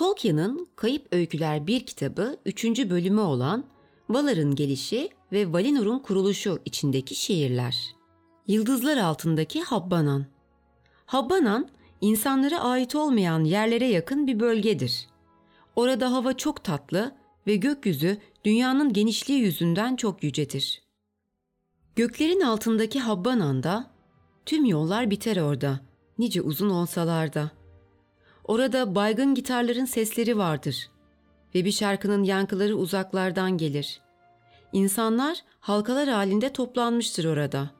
Tolkien'in Kayıp Öyküler bir kitabı 3. bölümü olan Valar'ın gelişi ve Valinor'un kuruluşu içindeki şiirler. Yıldızlar altındaki Habbanan Habbanan, insanlara ait olmayan yerlere yakın bir bölgedir. Orada hava çok tatlı ve gökyüzü dünyanın genişliği yüzünden çok yücedir. Göklerin altındaki Habbanan'da tüm yollar biter orada, nice uzun olsalar da. Orada baygın gitarların sesleri vardır ve bir şarkının yankıları uzaklardan gelir. İnsanlar halkalar halinde toplanmıştır orada.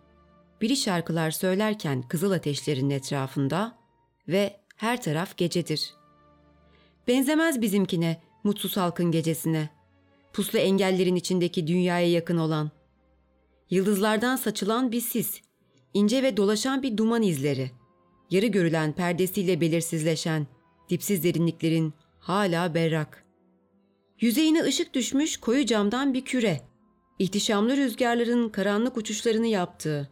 Biri şarkılar söylerken kızıl ateşlerin etrafında ve her taraf gecedir. Benzemez bizimkine, mutsuz halkın gecesine. Puslu engellerin içindeki dünyaya yakın olan. Yıldızlardan saçılan bir sis, ince ve dolaşan bir duman izleri. Yarı görülen perdesiyle belirsizleşen, dipsiz derinliklerin hala berrak. Yüzeyine ışık düşmüş koyu camdan bir küre. İhtişamlı rüzgarların karanlık uçuşlarını yaptığı.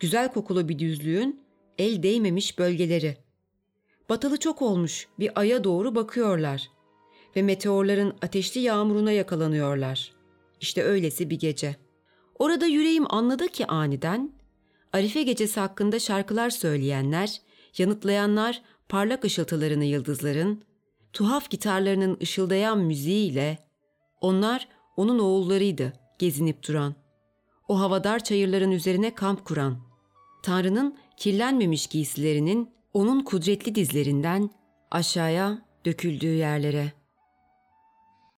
Güzel kokulu bir düzlüğün el değmemiş bölgeleri. Batalı çok olmuş bir aya doğru bakıyorlar ve meteorların ateşli yağmuruna yakalanıyorlar. İşte öylesi bir gece. Orada yüreğim anladı ki aniden, Arife gecesi hakkında şarkılar söyleyenler, yanıtlayanlar parlak ışıltılarını yıldızların, tuhaf gitarlarının ışıldayan müziğiyle, onlar onun oğullarıydı gezinip duran. O havadar çayırların üzerine kamp kuran. Tanrı'nın kirlenmemiş giysilerinin onun kudretli dizlerinden aşağıya döküldüğü yerlere.